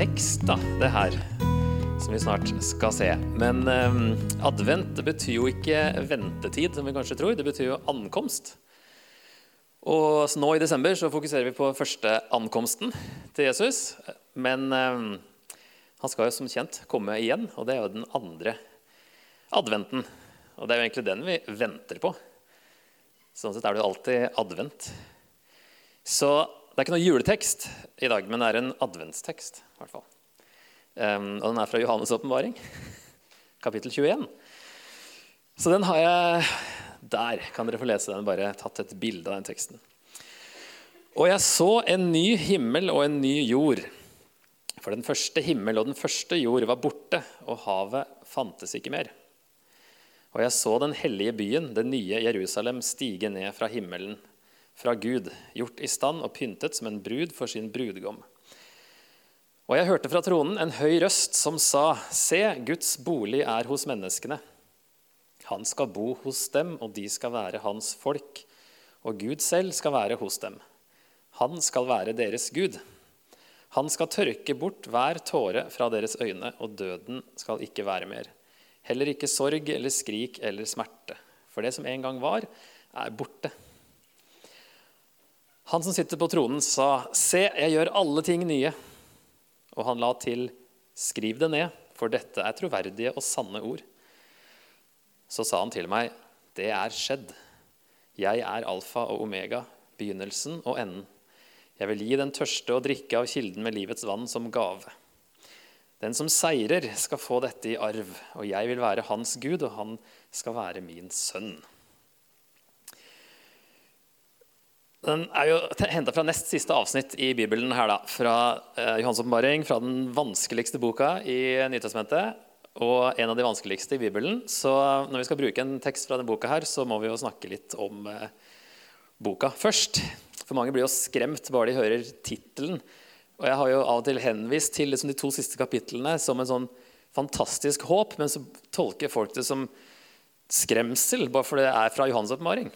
adventtekst, da, det her. Som vi snart skal se. Men eh, advent det betyr jo ikke ventetid, som vi kanskje tror. Det betyr jo ankomst. Og nå i desember så fokuserer vi på første ankomsten til Jesus. Men eh, han skal jo som kjent komme igjen, og det er jo den andre adventen. Og det er jo egentlig den vi venter på. Sånn sett er det jo alltid advent. Så det er ikke noe juletekst i dag, men det er en adventstekst. I hvert fall. Um, og den er fra Johannes' åpenbaring, kapittel 21. Så den har jeg Der kan dere få lese den. Bare tatt et bilde av den teksten. Og jeg så en ny himmel og en ny jord. For den første himmel og den første jord var borte, og havet fantes ikke mer. Og jeg så den hellige byen, det nye Jerusalem, stige ned fra himmelen, fra Gud, gjort i stand og pyntet som en brud for sin brudgom. Og jeg hørte fra tronen en høy røst som sa, Se, Guds bolig er hos menneskene. Han skal bo hos dem, og de skal være hans folk. Og Gud selv skal være hos dem. Han skal være deres Gud. Han skal tørke bort hver tåre fra deres øyne, og døden skal ikke være mer. Heller ikke sorg eller skrik eller smerte. For det som en gang var, er borte. Han som sitter på tronen, sa, 'Se, jeg gjør alle ting nye.' Og han la til, 'Skriv det ned, for dette er troverdige og sanne ord.' Så sa han til meg, 'Det er skjedd. Jeg er alfa og omega, begynnelsen og enden.' Jeg vil gi den tørste å drikke av kilden med livets vann som gave. Den som seirer, skal få dette i arv, og jeg vil være hans Gud, og han skal være min sønn. Den er jo henta fra nest siste avsnitt i Bibelen, her da, fra eh, Johans åpenbaring, fra den vanskeligste boka i Nytestamentet, og en av de vanskeligste i Bibelen. Så når vi skal bruke en tekst fra denne boka, her, så må vi jo snakke litt om eh, boka først. For mange blir jo skremt bare de hører tittelen og Jeg har jo av og til henvist til liksom de to siste kapitlene som en sånn fantastisk håp, men så tolker folk det som skremsel, bare fordi det er fra Johans oppmaring.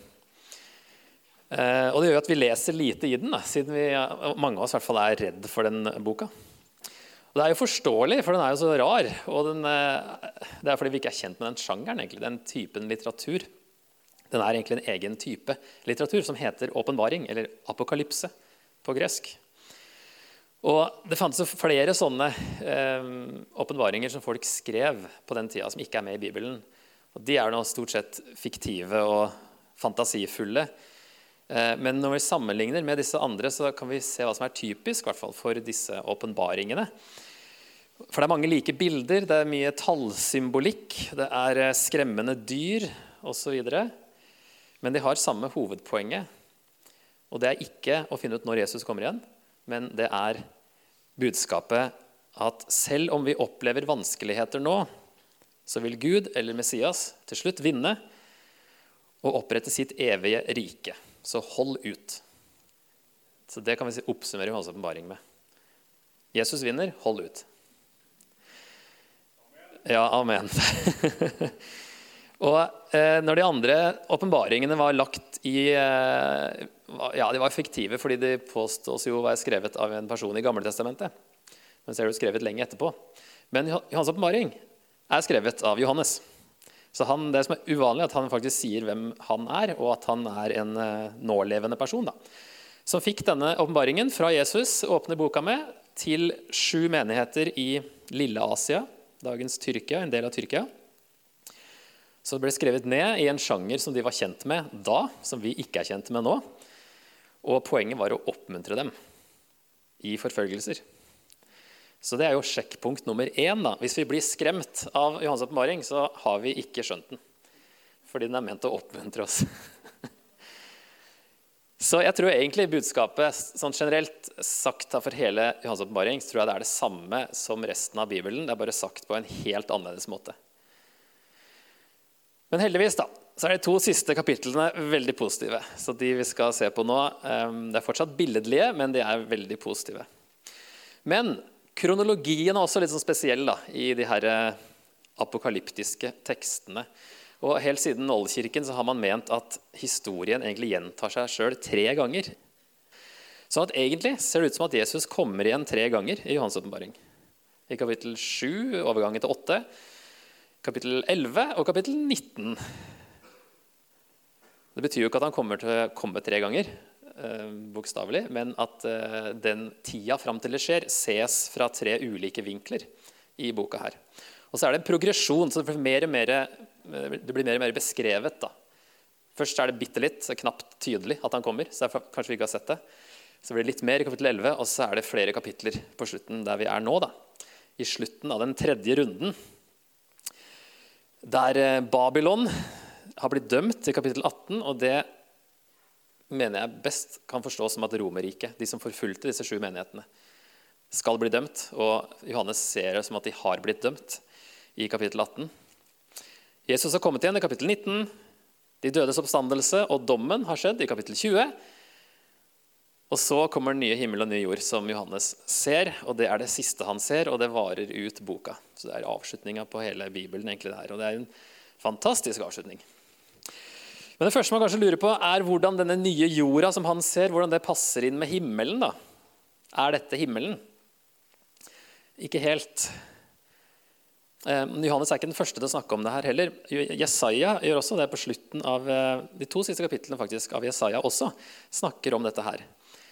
Eh, og det gjør at vi leser lite i den, da, siden vi, mange av oss i hvert fall er redd for den boka. Og Det er jo forståelig, for den er jo så rar. Og den, eh, det er fordi vi ikke er kjent med den sjangeren, egentlig, den typen litteratur. Den er egentlig en egen type litteratur som heter åpenbaring, eller apokalypse på gresk. Og Det fantes flere sånne eh, åpenbaringer som folk skrev på den tida, som ikke er med i Bibelen. Og De er nå stort sett fiktive og fantasifulle. Eh, men når vi sammenligner med disse andre, så kan vi se hva som er typisk hvert fall, for disse åpenbaringene. For det er mange like bilder, det er mye tallsymbolikk, det er eh, skremmende dyr osv. Men de har samme hovedpoenget. Og det er ikke å finne ut når Jesus kommer igjen, men det er budskapet at selv om vi opplever vanskeligheter nå, så vil Gud eller Messias til slutt vinne og opprette sitt evige rike. Så hold ut. Så Det kan vi oppsummere Johans åpenbaring med. Jesus vinner, hold ut. Ja, amen. og eh, når de andre åpenbaringene var lagt i eh, ja, de var fiktive fordi de påstås jo å være skrevet av en person i Gamletestamentet. Men så er det jo skrevet lenge etterpå. Men Johans åpenbaring er skrevet av Johannes. Så han, Det som er uvanlig, er at han faktisk sier hvem han er, og at han er en uh, nålevende person. da. Som fikk denne åpenbaringen fra Jesus, åpner boka med, til sju menigheter i Lille-Asia, dagens Tyrkia, en del av Tyrkia. Så det ble skrevet ned i en sjanger som de var kjent med da, som vi ikke er kjent med nå. Og poenget var å oppmuntre dem i forfølgelser. Så det er jo sjekkpunkt nummer én. Da. Hvis vi blir skremt av Johans åpenbaring, så har vi ikke skjønt den. Fordi den er ment å oppmuntre oss. så jeg tror egentlig budskapet sånn generelt sagt for hele Johans åpenbaring tror jeg det er det samme som resten av Bibelen. Det er bare sagt på en helt annerledes måte. Men heldigvis, da, så er de to siste kapitlene veldig positive. Så de vi skal se på nå, ehm, det er fortsatt billedlige, men de er veldig positive. Men kronologien er også litt sånn spesiell da, i de her eh, apokalyptiske tekstene. Og Helt siden Oldkirken så har man ment at historien egentlig gjentar seg sjøl tre ganger. Sånn at egentlig ser det ut som at Jesus kommer igjen tre ganger i Johans åpenbaring. I kapittel 7, overgangen til 8, kapittel 11 og kapittel 19. Det betyr jo ikke at han kommer til å komme tre ganger, bokstavelig, men at eh, den tida fram til det skjer, ses fra tre ulike vinkler i boka her. Og så er det en progresjon, så det blir mer og mer, eh, mer, og mer beskrevet. da. Først er det bitte litt, knapt tydelig at han kommer. så kanskje vi ikke har sett det. Så blir det litt mer i kapittel 11, og så er det flere kapitler på slutten der vi er nå. da. I slutten av den tredje runden, der eh, Babylon har blitt dømt i kapittel 18, og det mener jeg best kan forstås som at Romerriket, de som forfulgte disse sju menighetene, skal bli dømt. Og Johannes ser det som at de har blitt dømt i kapittel 18. Jesus har kommet igjen i kapittel 19. De dødes oppstandelse og dommen har skjedd i kapittel 20. Og så kommer den nye himmel og nye jord, som Johannes ser. og Det er det siste han ser, og det varer ut boka. Så det er avslutninga på hele Bibelen. egentlig det her, Og det er en fantastisk avslutning. Men det første man kanskje lurer på, er hvordan denne nye jorda som han ser, hvordan det passer inn med himmelen. da. Er dette himmelen? Ikke helt. Eh, Johannes er ikke den første til å snakke om det her heller. Jesaja gjør også det på slutten av eh, de to siste kapitlene faktisk, av Jesaja også. snakker om dette her.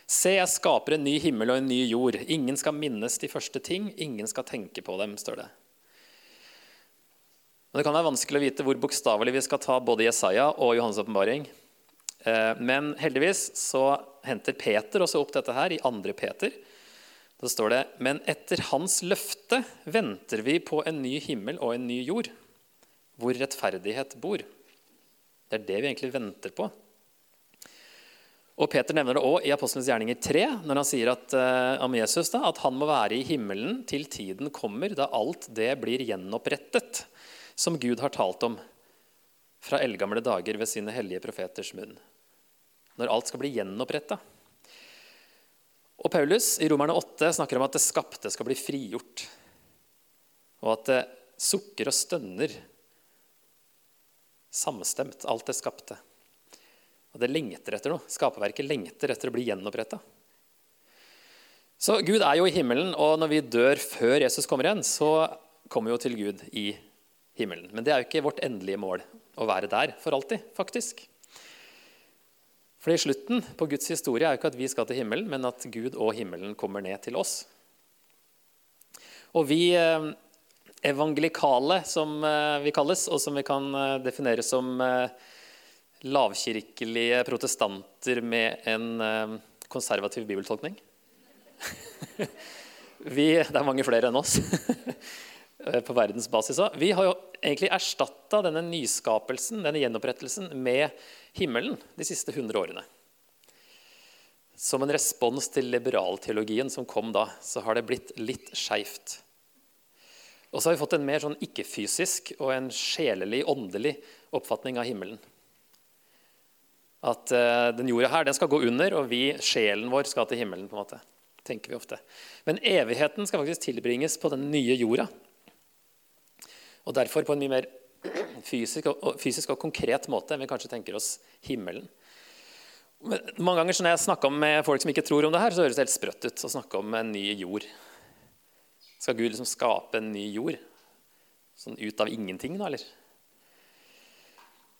Se, jeg skaper en ny himmel og en ny jord. Ingen skal minnes de første ting, ingen skal tenke på dem, står det. Men Det kan være vanskelig å vite hvor bokstavelig vi skal ta både Jesaja og Johannes' åpenbaring. Eh, men heldigvis så henter Peter også opp dette her i 2. Peter. Da står det Men etter hans løfte venter vi på en ny himmel og en ny jord, hvor rettferdighet bor. Det er det vi egentlig venter på. Og Peter nevner det òg i Apostlenes gjerninger 3, når han sier at, uh, om Jesus da, at han må være i himmelen til tiden kommer da alt det blir gjenopprettet som Gud har talt om fra eldgamle dager ved sine hellige profeters munn. Når alt skal bli gjenoppretta. Og Paulus i Romerne 8 snakker om at det skapte skal bli frigjort. Og at det sukker og stønner samstemt, alt det skapte. Og det lengter etter noe. Skaperverket lengter etter å bli gjenoppretta. Så Gud er jo i himmelen, og når vi dør før Jesus kommer igjen, så kommer vi jo til Gud i himmelen himmelen. Men det er jo ikke vårt endelige mål å være der for alltid, faktisk. For i slutten på Guds historie er jo ikke at vi skal til himmelen, men at Gud og himmelen kommer ned til oss. Og vi eh, evangelikale, som eh, vi kalles, og som vi kan eh, definere som lavkirkelige protestanter med en konservativ bibeltolkning vi, Det er mange flere enn oss. Eh, på verdensbasis. Vi har jo egentlig erstatta denne nyskapelsen, denne gjenopprettelsen, med himmelen de siste 100 årene. Som en respons til liberalteologien som kom da, så har det blitt litt skeivt. Og så har vi fått en mer sånn ikke-fysisk og en sjelelig, åndelig oppfatning av himmelen. At uh, den jorda her den skal gå under, og vi, sjelen vår skal til himmelen. på en måte, tenker vi ofte. Men evigheten skal faktisk tilbringes på den nye jorda. Og derfor på en mye mer fysisk og, fysisk og konkret måte enn vi kanskje tenker oss himmelen. Men mange ganger Når jeg snakker med folk som ikke tror om det her, så høres det helt sprøtt ut å snakke om en ny jord. Skal Gud liksom skape en ny jord? Sånn ut av ingenting, da, eller?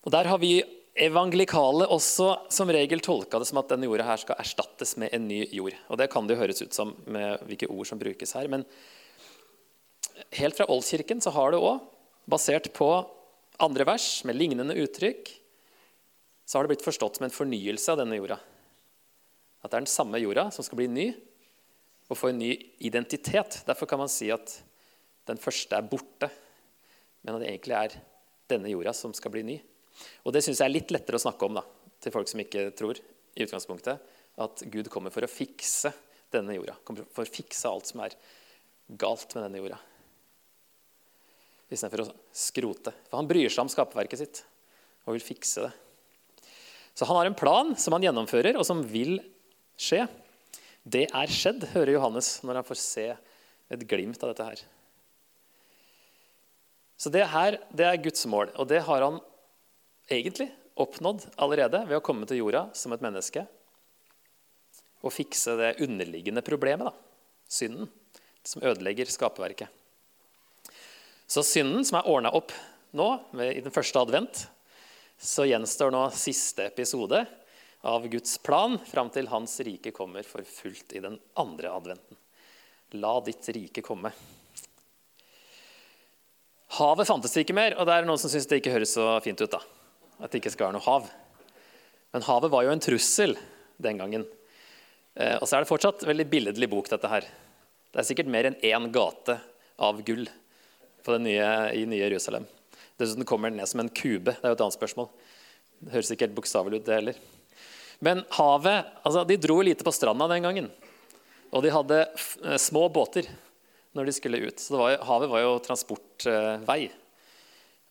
Og Der har vi evangelikale også som regel tolka det som at denne jorda her skal erstattes med en ny jord. Og Det kan det jo høres ut som med hvilke ord som brukes her. Men helt fra oldkirken så har det òg basert på andre vers med lignende uttrykk, så har det blitt forstått som en fornyelse av denne jorda. At det er den samme jorda som skal bli ny og få en ny identitet. Derfor kan man si at den første er borte, men at det egentlig er denne jorda som skal bli ny. Og Det syns jeg er litt lettere å snakke om da, til folk som ikke tror i utgangspunktet, at Gud kommer for å fikse denne jorda. Kommer for å fikse alt som er galt med denne jorda istedenfor å skrote. For han bryr seg om skaperverket sitt og vil fikse det. Så han har en plan som han gjennomfører, og som vil skje. Det er skjedd, hører Johannes når han får se et glimt av dette her. Så det her det er Guds mål, og det har han egentlig oppnådd allerede ved å komme til jorda som et menneske. og fikse det underliggende problemet, da. synden, som ødelegger skaperverket. Så synden, som er ordna opp nå i den første advent, så gjenstår nå siste episode av Guds plan fram til Hans rike kommer for fullt i den andre adventen. La ditt rike komme. Havet fantes ikke mer, og det er noen som syns det ikke høres så fint ut. da, At det ikke skal være noe hav. Men havet var jo en trussel den gangen. Eh, og så er det fortsatt veldig billedlig bok, dette her. Det er sikkert mer enn én gate av gull nye, i nye Jerusalem. Dessuten kommer den ned som en kube. Det er jo et annet spørsmål. Det høres ikke helt bokstavelig ut, det heller. Men havet altså, De dro lite på stranda den gangen. Og de hadde eh, små båter når de skulle ut. Så var, havet var jo transportvei.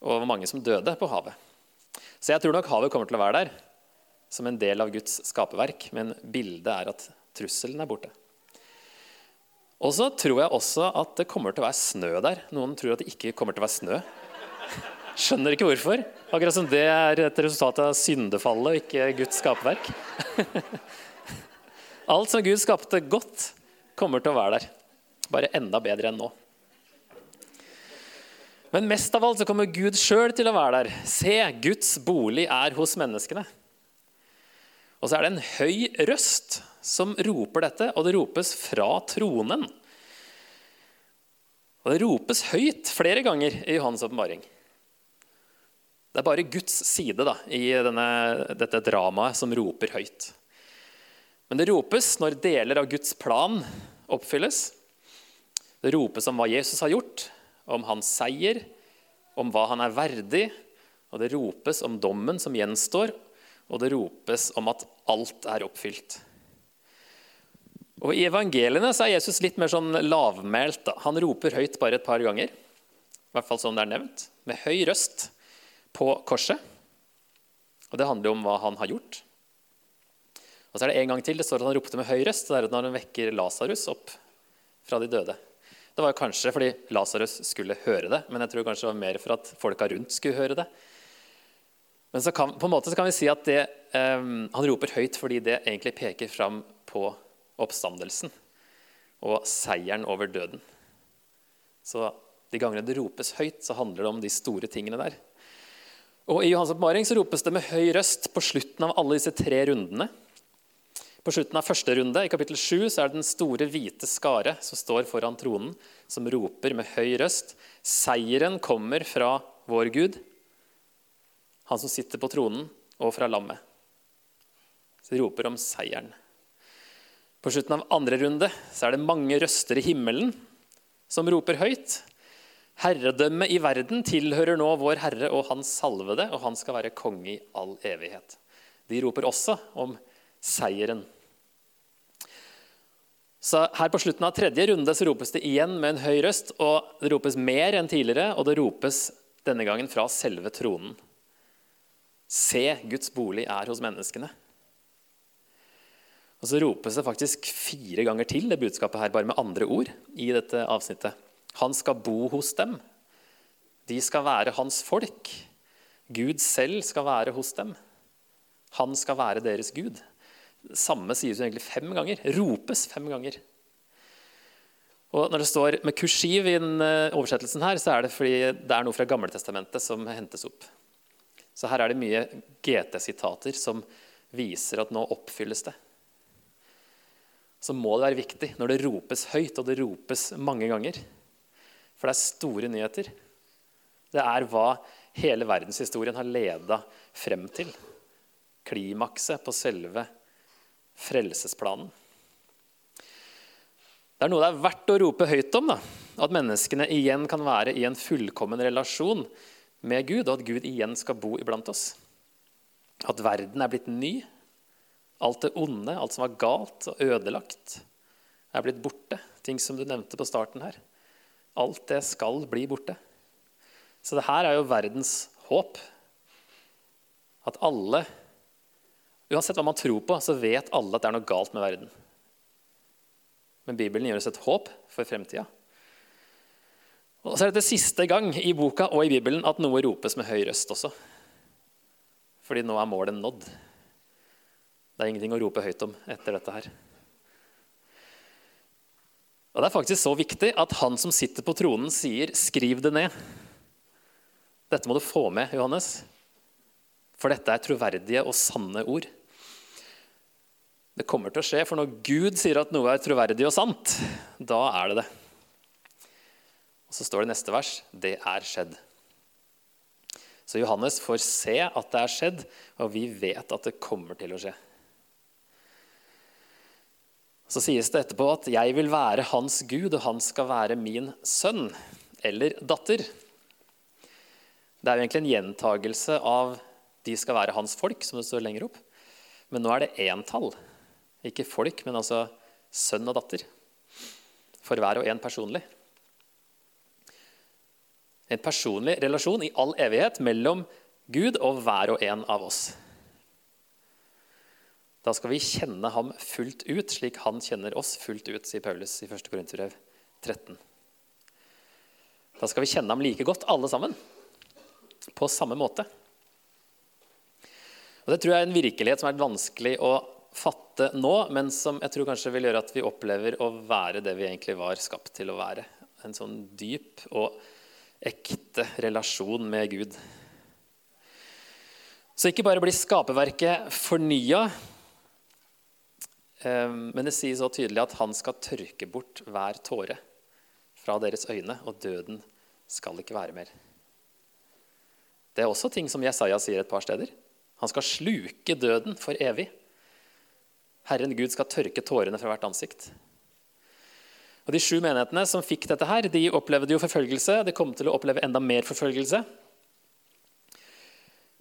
Og det var mange som døde på havet. Så jeg tror nok havet kommer til å være der som en del av Guds skaperverk. Men bildet er at trusselen er borte. Og så tror jeg også at det kommer til å være snø der. Noen tror at det ikke kommer til å være snø. Skjønner ikke hvorfor. Akkurat som det er et resultat av syndefallet og ikke Guds skaperverk. Alt som Gud skapte godt, kommer til å være der. Bare enda bedre enn nå. Men mest av alt så kommer Gud sjøl til å være der. Se, Guds bolig er hos menneskene. Og så er det en høy røst som roper dette, og det ropes fra tronen. Og det ropes høyt flere ganger i Johans åpenbaring. Det er bare Guds side da, i denne, dette dramaet som roper høyt. Men det ropes når deler av Guds plan oppfylles, det ropes om hva Jesus har gjort, om hans seier, om hva han er verdig. Og det ropes om dommen som gjenstår, og det ropes om at alt er oppfylt. Og I evangeliene så er Jesus litt mer sånn lavmælt. Da. Han roper høyt bare et par ganger, i hvert fall som det er nevnt, med høy røst på korset. Og Det handler jo om hva han har gjort. Og så er det en gang til det står at han ropte med høy røst. Det er når han vekker Lasarus opp fra de døde. Det var kanskje fordi Lasarus skulle høre det, men jeg tror kanskje det var mer for at folka rundt skulle høre det. Men kan, på en måte kan vi si at det, um, han roper høyt fordi det egentlig peker fram på oppstandelsen og seieren over døden. Så de gangene det ropes høyt, så handler det om de store tingene der. Og I Johans oppmaring så ropes det med høy røst på slutten av alle disse tre rundene. På slutten av første runde, i kapittel 7, så er det den store, hvite skare som står foran tronen, som roper med høy røst. Seieren kommer fra vår Gud, han som sitter på tronen, og fra lammet. Så de roper om seieren. På slutten av andre runde så er det mange røster i himmelen som roper høyt. Herredømmet i verden tilhører nå vår Herre og Hans salvede, og han skal være konge i all evighet. De roper også om seieren. Så her På slutten av tredje runde så ropes det igjen med en høy røst. og Det ropes mer enn tidligere, og det ropes denne gangen fra selve tronen. Se, Guds bolig er hos menneskene. Og Så ropes det faktisk fire ganger til det budskapet her, bare med andre ord. i dette avsnittet. Han skal bo hos dem. De skal være hans folk. Gud selv skal være hos dem. Han skal være deres Gud. Samme sies jo egentlig fem ganger. Ropes fem ganger. Og Når det står med kursiv i den eh, oversettelsen, her, så er det fordi det er noe fra Gammeltestamentet som hentes opp. Så her er det mye GT-sitater som viser at nå oppfylles det. Så må det være viktig når det ropes høyt, og det ropes mange ganger. For det er store nyheter. Det er hva hele verdenshistorien har leda frem til. Klimakset på selve frelsesplanen. Det er noe det er verdt å rope høyt om. Da. At menneskene igjen kan være i en fullkommen relasjon med Gud, og at Gud igjen skal bo iblant oss. At verden er blitt ny. Alt det onde, alt som var galt og ødelagt, er blitt borte. Ting som du nevnte på starten her. Alt det skal bli borte. Så det her er jo verdens håp. At alle Uansett hva man tror på, så vet alle at det er noe galt med verden. Men Bibelen gir oss et håp for fremtida. Og så er det siste gang i boka og i Bibelen at noe ropes med høy røst også. Fordi nå er målet nådd. Det er ingenting å rope høyt om etter dette her. Og Det er faktisk så viktig at han som sitter på tronen, sier 'skriv det ned'. Dette må du få med, Johannes, for dette er troverdige og sanne ord. Det kommer til å skje, for når Gud sier at noe er troverdig og sant, da er det det. Og Så står det neste vers 'det er skjedd'. Så Johannes får se at det er skjedd, og vi vet at det kommer til å skje. Så sies det etterpå at 'jeg vil være hans Gud, og han skal være min sønn' eller datter. Det er jo egentlig en gjentagelse av 'de skal være hans folk', som det står lenger opp. Men nå er det éntall. Ikke folk, men altså sønn og datter. For hver og en personlig. En personlig relasjon i all evighet mellom Gud og hver og en av oss. Da skal vi kjenne ham fullt ut, slik han kjenner oss fullt ut, sier Paulus i 1. Korinterbrev 13. Da skal vi kjenne ham like godt, alle sammen. På samme måte. Og Det tror jeg er en virkelighet som er vanskelig å fatte nå, men som jeg tror kanskje vil gjøre at vi opplever å være det vi egentlig var skapt til å være. En sånn dyp og ekte relasjon med Gud. Så ikke bare blir skaperverket fornya, men det sies så tydelig at han skal tørke bort hver tåre fra deres øyne, og døden skal ikke være mer. Det er også ting som Jesaja sier et par steder. Han skal sluke døden for evig. Herren Gud skal tørke tårene fra hvert ansikt. Og De sju menighetene som fikk dette, her, de opplevde jo forfølgelse. De kom til å oppleve enda mer forfølgelse.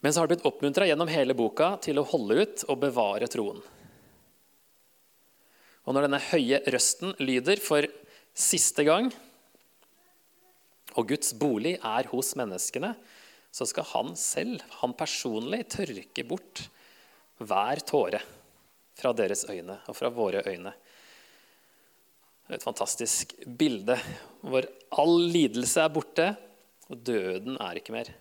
Men så har de blitt oppmuntra gjennom hele boka til å holde ut og bevare troen. Og når denne høye røsten lyder for siste gang, og Guds bolig er hos menneskene, så skal han selv, han personlig, tørke bort hver tåre fra deres øyne og fra våre øyne. Et fantastisk bilde hvor all lidelse er borte, og døden er ikke mer.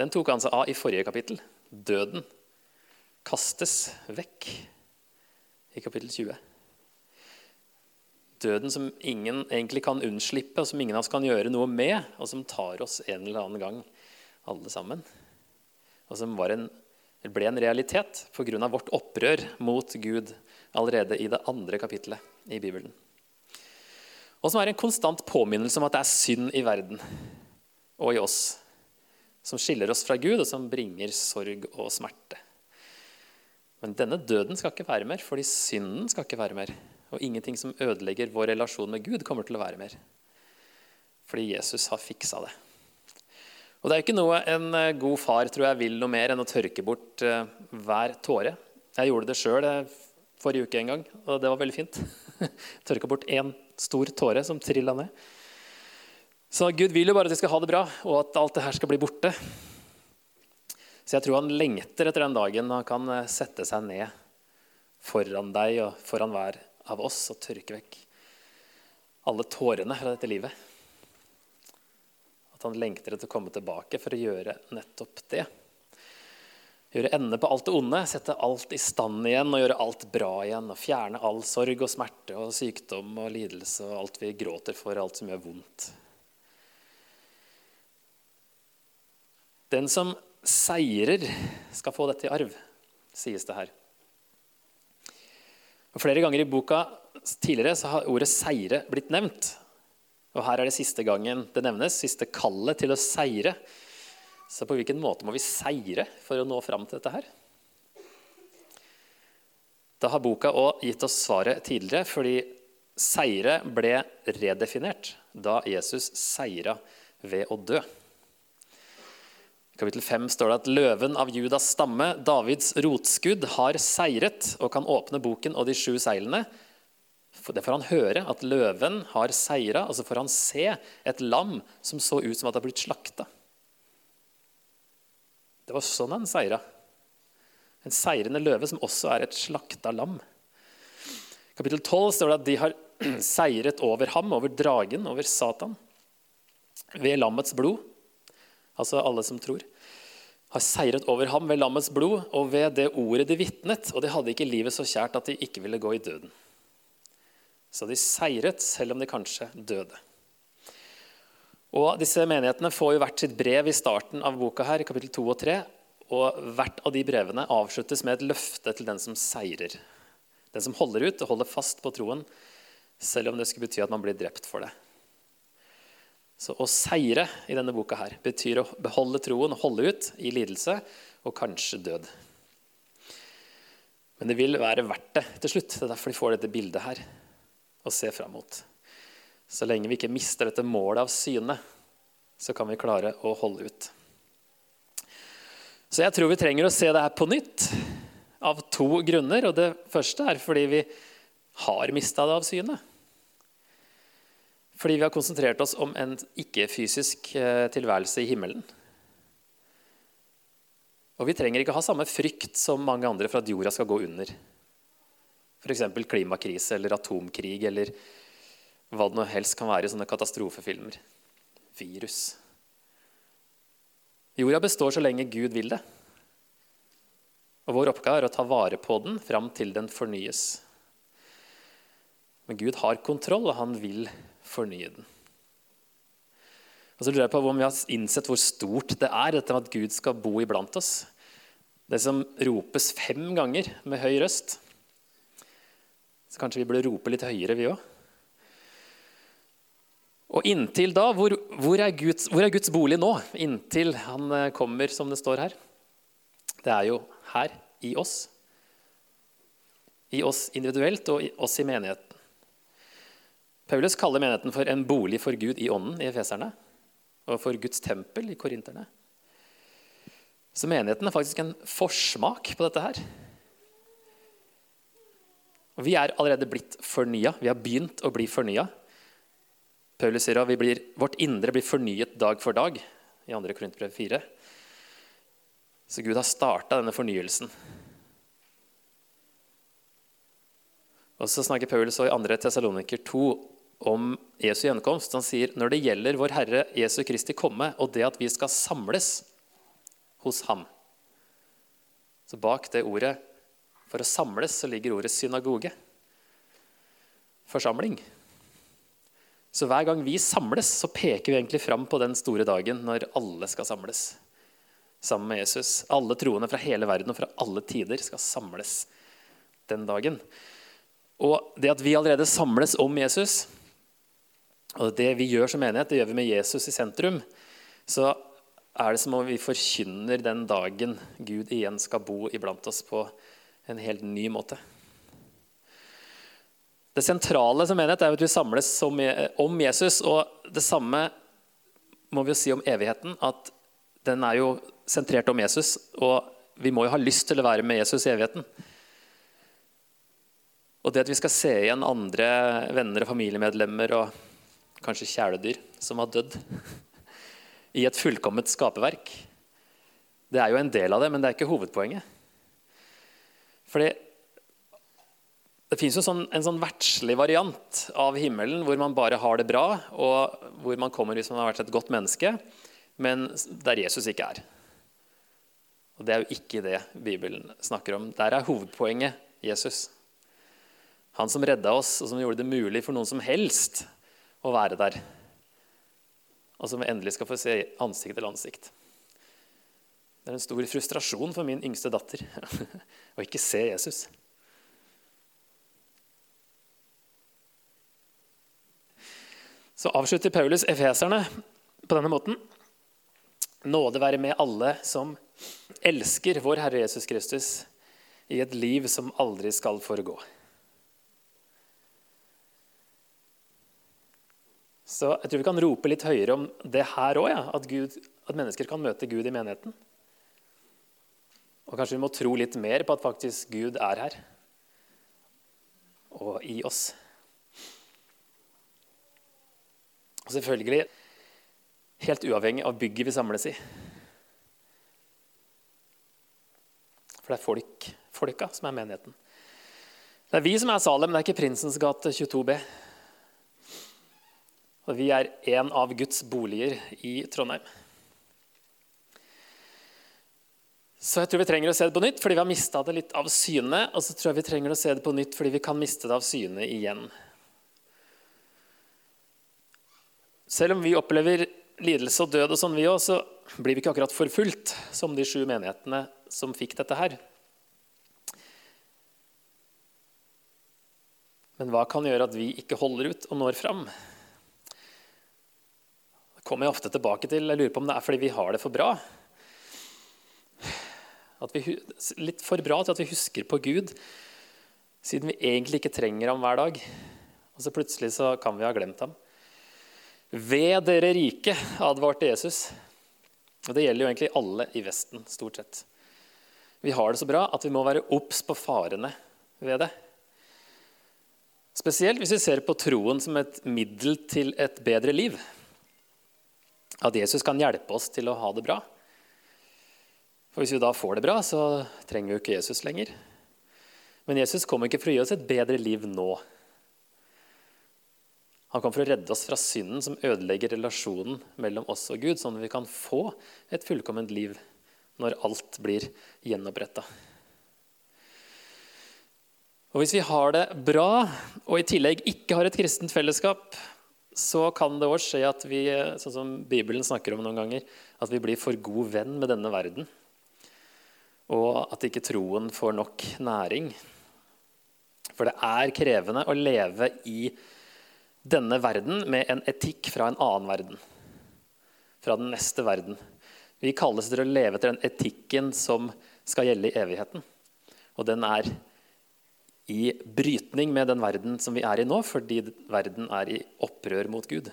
Den tok han seg av i forrige kapittel. Døden kastes vekk i kapittel 20. Døden som ingen egentlig kan unnslippe, og som ingen av oss kan gjøre noe med, og som tar oss en eller annen gang, alle sammen. Og som en, ble en realitet pga. vårt opprør mot Gud allerede i det andre kapittelet i Bibelen. Og som er en konstant påminnelse om at det er synd i verden og i oss som skiller oss fra Gud, og som bringer sorg og smerte. Men denne døden skal ikke være mer, fordi synden skal ikke være mer. Og ingenting som ødelegger vår relasjon med Gud, kommer til å være mer. Fordi Jesus har fiksa det. Og det er ikke noe en eh, god far tror jeg vil noe mer enn å tørke bort uh, hver tåre. Jeg gjorde det sjøl eh, forrige uke en gang, og det var veldig fint. Tørka bort én stor tåre som trilla ned. Så Gud vil jo bare at vi skal ha det bra, og at alt det her skal bli borte. Så jeg tror han lengter etter den dagen han kan eh, sette seg ned foran deg og foran hver av oss og tørke vekk alle tårene fra dette livet. At han lengter etter å komme tilbake for å gjøre nettopp det. Gjøre ende på alt det onde, sette alt i stand igjen og gjøre alt bra igjen. Og fjerne all sorg og smerte og sykdom og lidelse og alt vi gråter for, alt som gjør vondt. Den som seirer skal få dette i arv, sies det her. Og flere ganger i boka tidligere så har ordet 'seire' blitt nevnt. Og her er det siste gangen det nevnes, siste kallet til å seire. Så på hvilken måte må vi seire for å nå fram til dette her? Da har boka òg gitt oss svaret tidligere, fordi seire ble redefinert da Jesus seira ved å dø. I kapittel 5 står det at løven av Judas stamme, Davids rotskudd, har seiret og kan åpne boken og de sju seilene. Det får han høre, at løven har seira, og så får han se et lam som så ut som at det har blitt slakta. Det var sånn han seira. En seirende løve som også er et slakta lam. Kapittel 12 står det at de har seiret over ham, over dragen, over Satan, ved lammets blod altså alle som tror, har seiret over ham ved lammets blod og ved det ordet de vitnet, og de hadde ikke livet så kjært at de ikke ville gå i døden. Så de seiret, selv om de kanskje døde. Og Disse menighetene får jo hvert sitt brev i starten av boka her, i kapittel 2 og 3. Og hvert av de brevene avsluttes med et løfte til den som seirer. Den som holder ut og holder fast på troen, selv om det skulle bety at man blir drept for det. Så å seire i denne boka her betyr å beholde troen holde ut i lidelse og kanskje død. Men det vil være verdt det til slutt. Det er derfor de får dette bildet her å se fram mot. Så lenge vi ikke mister dette målet av syne, så kan vi klare å holde ut. Så jeg tror vi trenger å se det her på nytt av to grunner. Og det første er fordi vi har mista det av syne. Fordi vi har konsentrert oss om en ikke-fysisk eh, tilværelse i himmelen. Og vi trenger ikke ha samme frykt som mange andre for at jorda skal gå under. F.eks. klimakrise eller atomkrig eller hva det nå helst kan være i sånne katastrofefilmer. Virus. Jorda består så lenge Gud vil det. Og Vår oppgave er å ta vare på den fram til den fornyes. Men Gud har kontroll, og han vil fornye den. Og så lurer jeg på om vi har innsett hvor stort det er dette med at Gud skal bo iblant oss. Det som ropes fem ganger med høy røst. Så kanskje vi burde rope litt høyere, vi òg. Og inntil da, hvor, hvor, er Guds, hvor, er Guds, bolig nå? Inntil han eh, kommer, som det står her. Det er jo her, i oss. I oss individuelt og i oss i menigheten. Paulus kaller menigheten for en bolig for Gud i ånden i Efeserne og for Guds tempel i korinterne. Så menigheten er faktisk en forsmak på dette her. Og Vi er allerede blitt fornya. Vi har begynt å bli fornya. Paulus sier at blir, vårt indre blir fornyet dag for dag i 2. Korintbrev 4. Så Gud har starta denne fornyelsen. Og Så snakker Paulus i 2. Tessaloniker 2 om Jesu gjenkomst. Han sier når det gjelder vår Herre Jesu Kristi komme og det at vi skal samles hos ham Så bak det ordet for å samles så ligger ordet synagoge. Forsamling. Så hver gang vi samles, så peker vi egentlig fram på den store dagen når alle skal samles sammen med Jesus. Alle troende fra hele verden og fra alle tider skal samles den dagen. Og det at vi allerede samles om Jesus, og det vi gjør som menighet, det gjør vi med Jesus i sentrum, så er det som om vi forkynner den dagen Gud igjen skal bo iblant oss på en helt ny måte. Det sentrale som menighet er at vi samles om Jesus. Og det samme må vi jo si om evigheten. At den er jo sentrert om Jesus. Og vi må jo ha lyst til å være med Jesus i evigheten. Og det at vi skal se igjen andre venner og familiemedlemmer og kanskje kjæledyr som har dødd i et fullkomment skaperverk, det er jo en del av det, men det er ikke hovedpoenget. Fordi det fins sånn, en sånn verdslig variant av himmelen hvor man bare har det bra, og hvor man kommer hvis man har vært et godt menneske, men der Jesus ikke er. Og Det er jo ikke det Bibelen snakker om. Der er hovedpoenget Jesus. Han som redda oss, og som gjorde det mulig for noen som helst å være der. Og som vi endelig skal få se ansikt til ansikt. Det er en stor frustrasjon for min yngste datter å ikke se Jesus. Så avslutter Paulus efeserne på denne måten. Nåde være med alle som elsker vår Herre Jesus Kristus i et liv som aldri skal foregå. Så jeg tror vi kan rope litt høyere om det her òg, ja, at, at mennesker kan møte Gud i menigheten. Og kanskje vi må tro litt mer på at faktisk Gud er her og i oss. Og selvfølgelig helt uavhengig av bygget vi samles i. For det er folk, folka som er menigheten. Det er vi som er Salem, det er ikke Prinsens gate 22B. Og vi er en av Guds boliger i Trondheim. Så jeg tror vi trenger å se det på nytt fordi vi har mista det litt av syne. Og så tror jeg vi trenger å se det på nytt fordi vi kan miste det av syne igjen. selv om vi opplever lidelse og død, og sånn vi også, så blir vi ikke akkurat forfulgt som de sju menighetene som fikk dette her. Men hva kan gjøre at vi ikke holder ut og når fram? Kommer jeg ofte tilbake til. Jeg lurer på om det er fordi vi har det for bra. Vi, litt for bra til at vi husker på Gud, siden vi egentlig ikke trenger ham hver dag. Og så plutselig så kan vi ha glemt ham. Ved dere rike, advarte Jesus. Og det gjelder jo egentlig alle i Vesten, stort sett. Vi har det så bra at vi må være obs på farene ved det. Spesielt hvis vi ser på troen som et middel til et bedre liv. At Jesus kan hjelpe oss til å ha det bra. For Hvis vi da får det bra, så trenger vi ikke Jesus lenger. Men Jesus kommer ikke for å gi oss et bedre liv nå. Han kom for å redde oss fra synden som ødelegger relasjonen mellom oss og Gud, sånn at vi kan få et fullkomment liv når alt blir gjenoppretta. Og Hvis vi har det bra og i tillegg ikke har et kristent fellesskap, så kan det også skje at vi sånn som Bibelen snakker om noen ganger, at vi blir for god venn med denne verden. Og at ikke troen får nok næring. For det er krevende å leve i denne verden med en etikk fra en annen verden. Fra den neste verden. Vi kalles til å leve etter den etikken som skal gjelde i evigheten. Og den er i brytning med den verden som vi er i nå, fordi verden er i opprør mot Gud.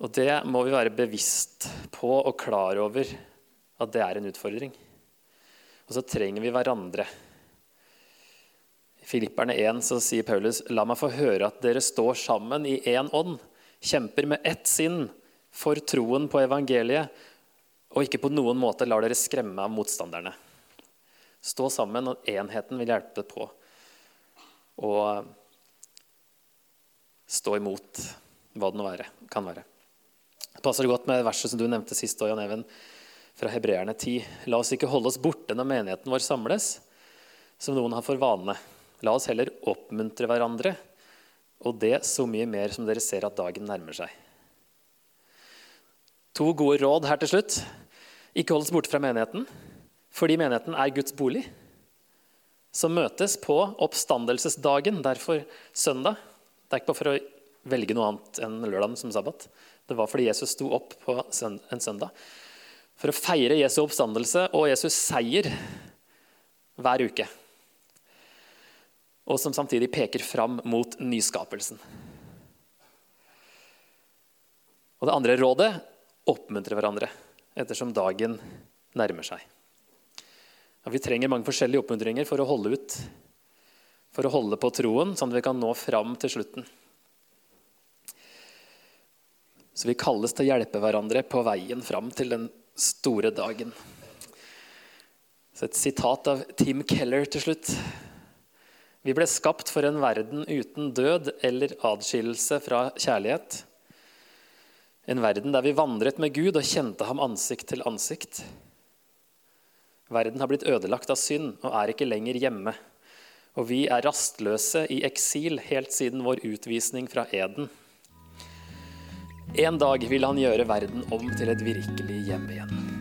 Og det må vi være bevisst på og klar over at det er en utfordring. Og så trenger vi hverandre. I Filipperne 1 så sier Paulus.: La meg få høre at dere står sammen i én ånd, kjemper med ett sinn for troen på evangeliet, og ikke på noen måte lar dere skremme av motstanderne. Stå sammen, og enheten vil hjelpe på. Og stå imot hva det nå være, kan være. Det passer godt med verset som du nevnte sist, Jan Even, fra Hebreerne 10. La oss ikke holde oss borte når menigheten vår samles, som noen har for vane. La oss heller oppmuntre hverandre, og det så mye mer som dere ser at dagen nærmer seg. To gode råd her til slutt. Ikke hold oss borte fra menigheten fordi menigheten er Guds bolig, som møtes på oppstandelsesdagen, derfor søndag. Det er ikke bare for å velge noe annet enn lørdagen som sabbat. Det var fordi Jesus sto opp på en søndag. For å feire Jesu oppstandelse og Jesus seier hver uke. Og som samtidig peker fram mot nyskapelsen. Og det andre rådet oppmuntre hverandre ettersom dagen nærmer seg. Ja, vi trenger mange forskjellige oppmuntringer for å holde ut. For å holde på troen, sånn at vi kan nå fram til slutten. Så vi kalles til å hjelpe hverandre på veien fram til den store dagen. Så et sitat av Tim Keller til slutt. Vi ble skapt for en verden uten død eller adskillelse fra kjærlighet. En verden der vi vandret med Gud og kjente ham ansikt til ansikt. Verden har blitt ødelagt av synd og er ikke lenger hjemme. Og vi er rastløse i eksil helt siden vår utvisning fra Eden. En dag vil han gjøre verden om til et virkelig hjem igjen.